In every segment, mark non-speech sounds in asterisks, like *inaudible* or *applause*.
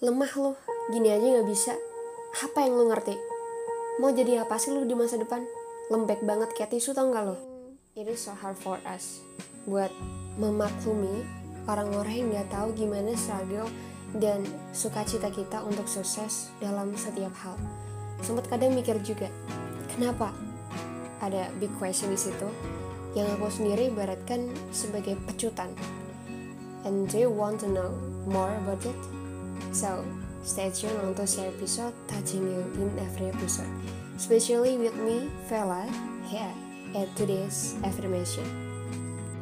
Lemah lu, gini aja gak bisa. Apa yang lu ngerti? Mau jadi apa sih lu di masa depan? Lembek banget kayak tisu tau gak lu? It is so hard for us buat memaklumi orang-orang yang gak tahu gimana struggle dan sukacita kita untuk sukses dalam setiap hal. Sempat kadang mikir juga, kenapa? Ada big question di situ yang aku sendiri ibaratkan sebagai pecutan. And do you want to know more about it? So, stay tuned untuk episode touching you in every episode. Especially with me, Vela, here at today's affirmation.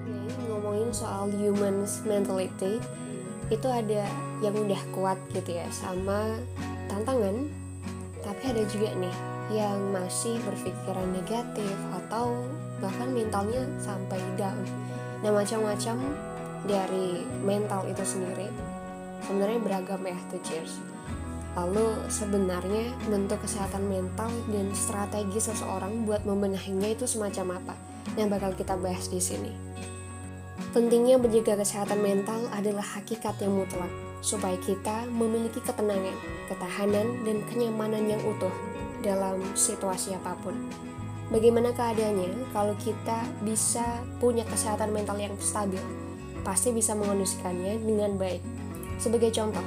Ini ngomongin soal humans mentality, itu ada yang udah kuat gitu ya, sama tantangan, tapi ada juga nih yang masih berpikiran negatif atau bahkan mentalnya sampai down. Nah macam-macam dari mental itu sendiri sebenarnya beragam ya tuh cheers. Lalu sebenarnya bentuk kesehatan mental dan strategi seseorang buat membenahinya itu semacam apa? Yang bakal kita bahas di sini. Pentingnya menjaga kesehatan mental adalah hakikat yang mutlak supaya kita memiliki ketenangan, ketahanan, dan kenyamanan yang utuh dalam situasi apa pun. Bagaimana keadaannya kalau kita bisa punya kesehatan mental yang stabil? Pasti bisa mengondisikannya dengan baik. Sebagai contoh,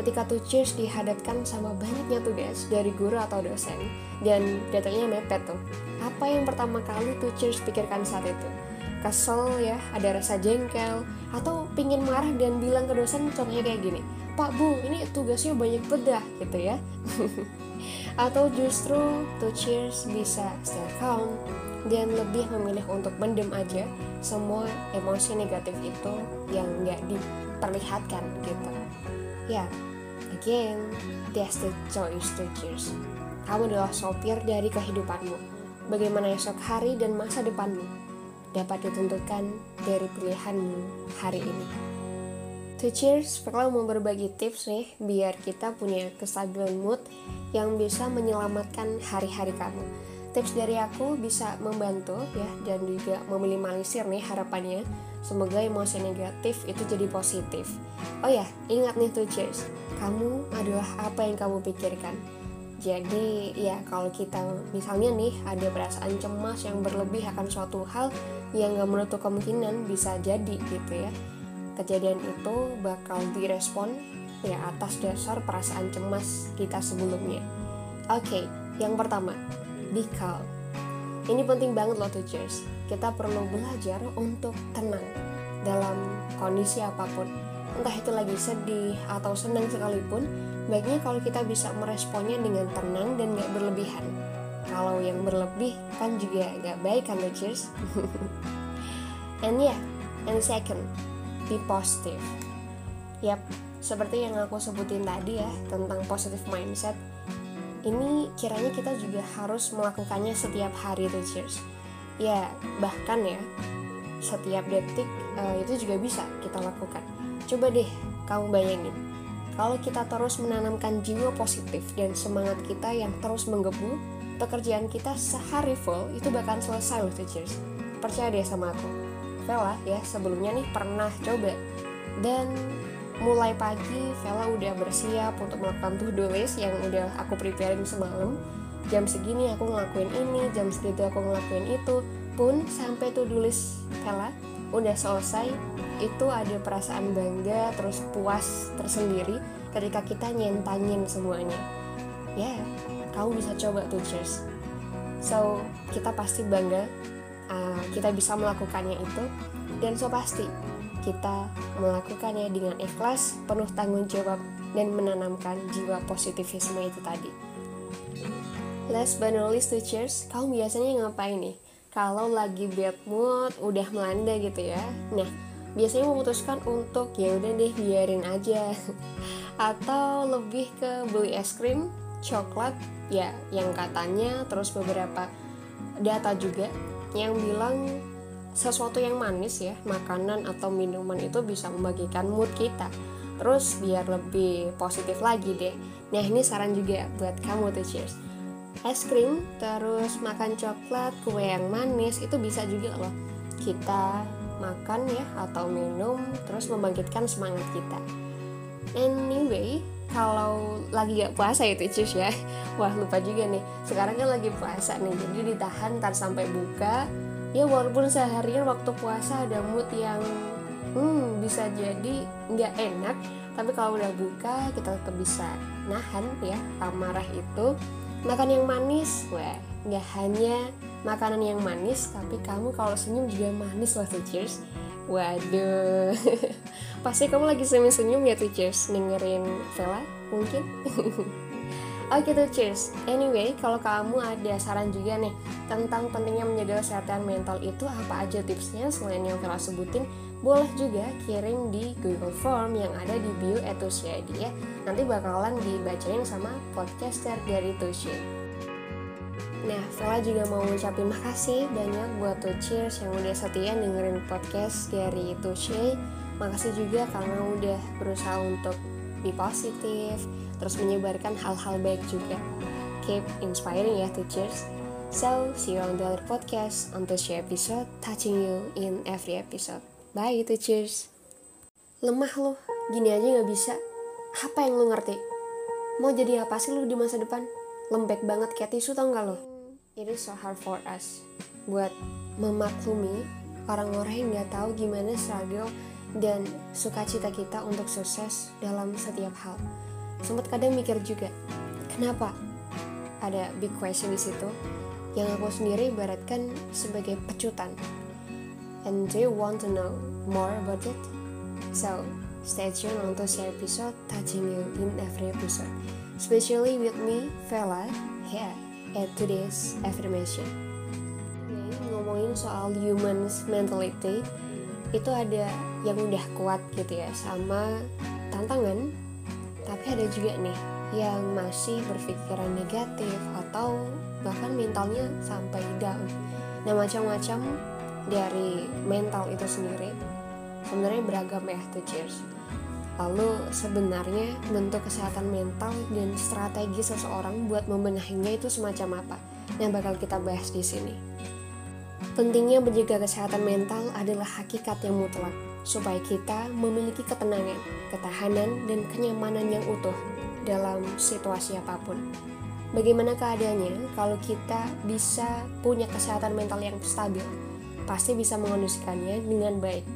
ketika Cheers dihadapkan sama banyaknya tugas dari guru atau dosen dan datanya mepet tuh, apa yang pertama kali Cheers pikirkan saat itu? Kesel ya, ada rasa jengkel, atau pingin marah dan bilang ke dosen contohnya kayak gini, Pak Bu, ini tugasnya banyak bedah gitu ya. *laughs* atau justru to cheers bisa stay calm dan lebih memilih untuk mendem aja semua emosi negatif itu yang nggak diperlihatkan gitu. Ya again that's the choice to cheers kamu adalah sopir dari kehidupanmu. Bagaimana esok hari dan masa depanmu dapat ditentukan dari pilihanmu hari ini. To cheers, Perla mau berbagi tips nih biar kita punya kestabilan mood yang bisa menyelamatkan hari-hari kamu. Tips dari aku bisa membantu ya dan juga meminimalisir nih harapannya. Semoga emosi negatif itu jadi positif. Oh ya, ingat nih tuh cheers. Kamu adalah apa yang kamu pikirkan. Jadi ya kalau kita misalnya nih ada perasaan cemas yang berlebih akan suatu hal yang gak menutup kemungkinan bisa jadi gitu ya kejadian itu bakal direspon ya atas dasar perasaan cemas kita sebelumnya. Oke, okay, yang pertama, be calm. Ini penting banget loh teachers. Kita perlu belajar untuk tenang dalam kondisi apa pun. Entah itu lagi sedih atau senang sekalipun, baiknya kalau kita bisa meresponnya dengan tenang dan gak berlebihan. Kalau yang berlebih kan juga gak baik kan teachers? *laughs* and yeah, and second, be positive. Yap, seperti yang aku sebutin tadi ya tentang positive mindset. Ini kiranya kita juga harus melakukannya setiap hari tuh cheers. Ya, bahkan ya setiap detik uh, itu juga bisa kita lakukan. Coba deh kamu bayangin kalau kita terus menanamkan jiwa positif dan semangat kita yang terus menggebu, pekerjaan kita sehari full itu bakal selesai loh cheers. Percaya deh sama aku. Vela ya sebelumnya nih pernah coba dan mulai pagi Vela udah bersiap untuk melakukan to-do list yang udah aku preparein semalam. Jam segini aku ngelakuin ini jam segitu aku ngelakuin itu pun sampai to-do list Vela udah selesai itu ada perasaan bangga terus puas tersendiri ketika kita nyentangin semuanya. Ya yeah, kamu bisa coba tuh cheers so kita pasti bangga uh, kita bisa melakukannya itu. Dan so pasti kita melakukannya dengan ikhlas, penuh tanggung jawab, dan menanamkan jiwa positivisme itu tadi. Last but not least, cheers, kamu biasanya ngapain nih? Kalau lagi bad mood, udah melanda gitu ya. Nah, biasanya memutuskan untuk ya udah deh biarin aja. *laughs* Atau lebih ke beli es krim, coklat, ya yang katanya terus beberapa data juga yang bilang sesuatu yang manis ya makanan atau minuman itu bisa membagikan mood kita. Terus biar lebih positif lagi deh. Nah ini saran juga buat kamu tuh cheers. Es krim terus makan coklat kue yang manis itu bisa juga loh kita makan ya atau minum terus membangkitkan semangat kita. Anyway kalau lagi gak puasa itu cus ya. *laughs* Wah lupa juga nih. Sekarang kan lagi puasa nih jadi ditahan ntar sampai buka ya walaupun seharian waktu puasa ada mood yang hmm bisa jadi nggak enak tapi kalau udah buka kita tetap bisa nahan ya amarah itu. Makan yang manis wah nggak hanya makanan yang manis tapi kamu kalau senyum juga manis loh cheers. Waduh. *laughs* Pasti kamu lagi senyum-senyum ya tuh cheers. Dengerin Vela mungkin *laughs* Oke tuh cheers. Anyway, kalau kamu ada saran juga nih tentang pentingnya menjaga kesehatan mental itu apa aja tipsnya selain yang Vela sebutin, boleh juga kirim di Google Form yang ada di bio Etusiadi ya. Nanti bakalan dibacain sama podcaster dari Tushy. Nah, Vela juga mau ngucapin makasih banyak buat tuh cheers yang udah setia dengerin podcast dari Tushy. Makasih juga karena udah berusaha untuk be positif, terus menyebarkan hal-hal baik juga. Keep inspiring ya teachers. So, see you on the other podcast on the episode, touching you in every episode. Bye teachers. Lemah lo, gini aja gak bisa. Apa yang lo ngerti? Mau jadi apa sih lo di masa depan? Lembek banget kayak tisu tau gak lo? It is so hard for us buat memaklumi orang-orang yang gak tahu gimana struggle dan sukacita kita untuk sukses dalam setiap hal. Sempat kadang mikir juga, kenapa? Ada big question di situ yang aku sendiri ibaratkan sebagai pecutan. And do you want to know more about it? So, stay tuned untuk share episode touching you in every episode. Especially with me, Vela, here at today's affirmation. ngomongin soal humans mentality, itu ada yang udah kuat gitu ya sama tantangan tapi ada juga nih yang masih berpikiran negatif atau bahkan mentalnya sampai down. Nah macam-macam dari mental itu sendiri sebenarnya beragam ya tuh cheers. Lalu sebenarnya bentuk kesehatan mental dan strategi seseorang buat membenahinya itu semacam apa yang bakal kita bahas di sini. Pentingnya menjaga kesehatan mental adalah hakikat yang mutlak, supaya kita memiliki ketenangan, ketahanan, dan kenyamanan yang utuh dalam situasi apa pun. Bagaimana keadaannya kalau kita bisa punya kesehatan mental yang stabil? Pasti bisa mengondisikannya dengan baik.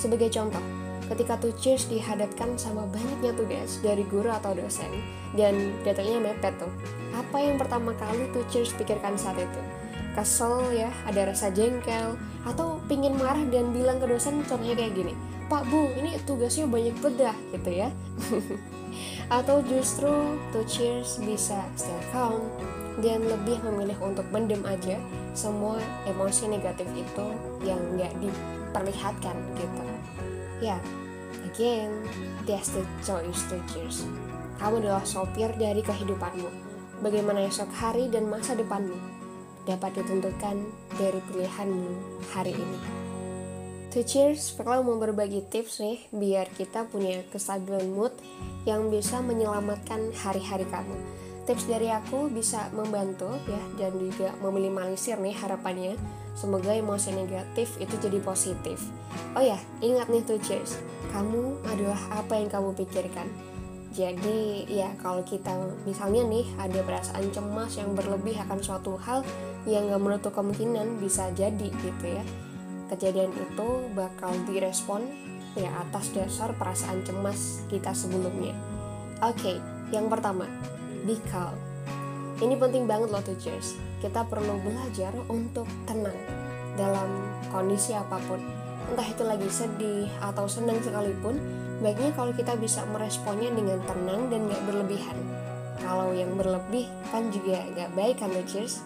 Sebagai contoh, ketika teachers dihadapkan sama banyaknya tugas dari guru atau dosen, dan datanya mepet tuh, apa yang pertama kali teachers pikirkan saat itu? Kesel ya, ada rasa jengkel, atau pingin marah dan bilang ke dosen contohnya kayak gini, Pak Bu, ini tugasnya banyak bedah gitu ya. *laughs* atau justru to cheers bisa stay calm dan lebih memilih untuk mendem aja semua emosi negatif itu yang nggak diperlihatkan gitu. Ya, again, that's the choice to cheers. Kamu adalah sopir dari kehidupanmu. Bagaimana esok hari dan masa depanmu dapat ditentukan dari pilihanmu hari ini. To cheers, mau berbagi tips nih biar kita punya kestabilan mood yang bisa menyelamatkan hari-hari kamu. Tips dari aku bisa membantu ya dan juga meminimalisir nih harapannya. Semoga emosi negatif itu jadi positif. Oh ya, ingat nih to cheers, kamu adalah apa yang kamu pikirkan jadi ya kalau kita misalnya nih ada perasaan cemas yang berlebih akan suatu hal yang gak menutup kemungkinan bisa jadi gitu ya. Kejadian itu bakal direspon ya atas dasar perasaan cemas kita sebelumnya. Oke, okay, yang pertama, be calm. Ini penting banget loh teachers. Kita perlu belajar untuk tenang dalam kondisi apa pun. Entah itu lagi sedih atau senang sekalipun, baiknya kalau kita bisa meresponnya dengan tenang dan gak berlebihan kalau yang berlebih kan juga gak baik kan cheers?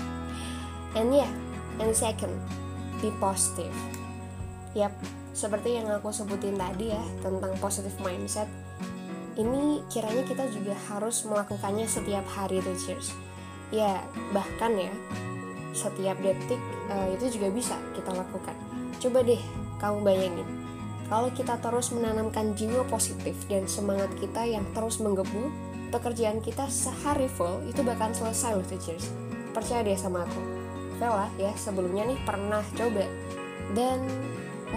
*laughs* And yeah and second be positive. Yap seperti yang aku sebutin tadi ya tentang positive mindset ini kiranya kita juga harus melakukannya setiap hari tuh cheers. Ya bahkan ya setiap detik uh, itu juga bisa kita lakukan. Coba deh kamu bayangin kalau kita terus menanamkan jiwa positif dan semangat kita yang terus menggebu, pekerjaan kita sehari full itu bakal selesai loh teachers. Percaya deh sama aku. Vela ya sebelumnya nih pernah coba dan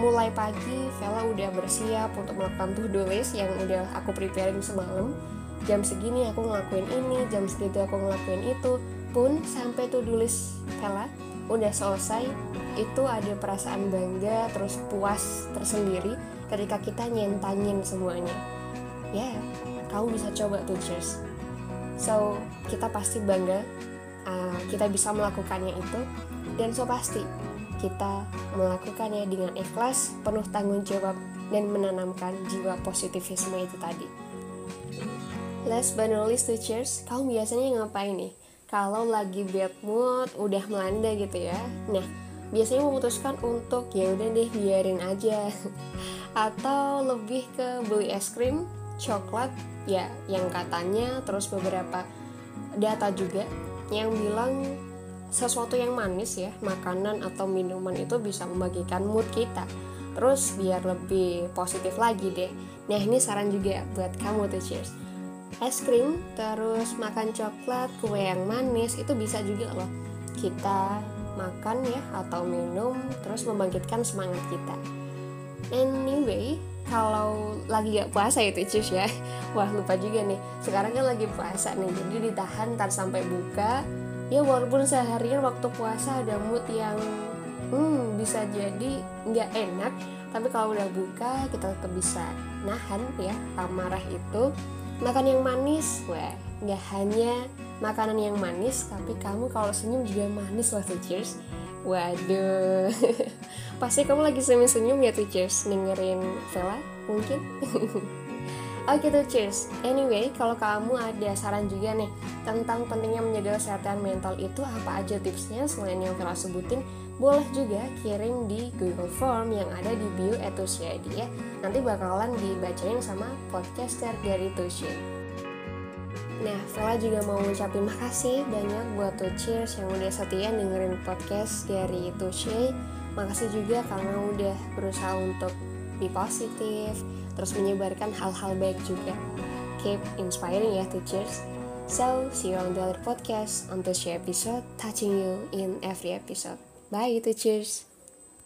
mulai pagi Vela udah bersiap untuk melakukan to-do list yang udah aku preparein semalam jam segini aku ngelakuin ini jam segitu aku ngelakuin itu pun sampai to-do list Vela udah selesai itu ada perasaan bangga terus puas tersendiri ketika kita nyentangin semuanya ya yeah, kamu bisa coba tuh cheers so kita pasti bangga uh, kita bisa melakukannya itu dan so pasti kita melakukannya dengan ikhlas, penuh tanggung jawab, dan menanamkan jiwa positivisme itu tadi. Last but not least to cheers, kamu biasanya ngapain nih? Kalau lagi bad mood, udah melanda gitu ya. Nah, biasanya memutuskan untuk ya udah deh biarin aja. *laughs* Atau lebih ke beli es krim, coklat, ya yang katanya terus beberapa data juga yang bilang sesuatu yang manis ya makanan atau minuman itu bisa membagikan mood kita. Terus biar lebih positif lagi deh. Nah ini saran juga buat kamu tuh cheers. Es krim terus makan coklat kue yang manis itu bisa juga loh kita makan ya atau minum terus membangkitkan semangat kita. Anyway kalau lagi gak puasa itu cus ya. Wah lupa juga nih. Sekarang kan lagi puasa nih jadi ditahan ntar sampai buka. Ya walaupun seharian waktu puasa ada mood yang hmm bisa jadi nggak enak tapi kalau udah buka kita tetap bisa nahan ya amarah itu. Makan yang manis wah nggak hanya makanan yang manis tapi kamu kalau senyum juga manis loh cheers waduh *laughs* pasti kamu lagi senyum-senyum ya tuh cheers dengerin Vela mungkin *laughs* Oke tuh cheers. Anyway, kalau kamu ada saran juga nih tentang pentingnya menjaga kesehatan mental itu apa aja tipsnya selain yang telah sebutin, boleh juga kirim di Google Form yang ada di bio Etusia ya. Nanti bakalan dibacain sama podcaster dari Tushy. Nah, Vela juga mau ngucapin makasih banyak buat tuh cheers yang udah setia dengerin podcast dari Tushy. Makasih juga karena udah berusaha untuk be positif, terus menyebarkan hal-hal baik juga. Keep inspiring ya teachers. So, see you on the other podcast on the episode, touching you in every episode. Bye teachers!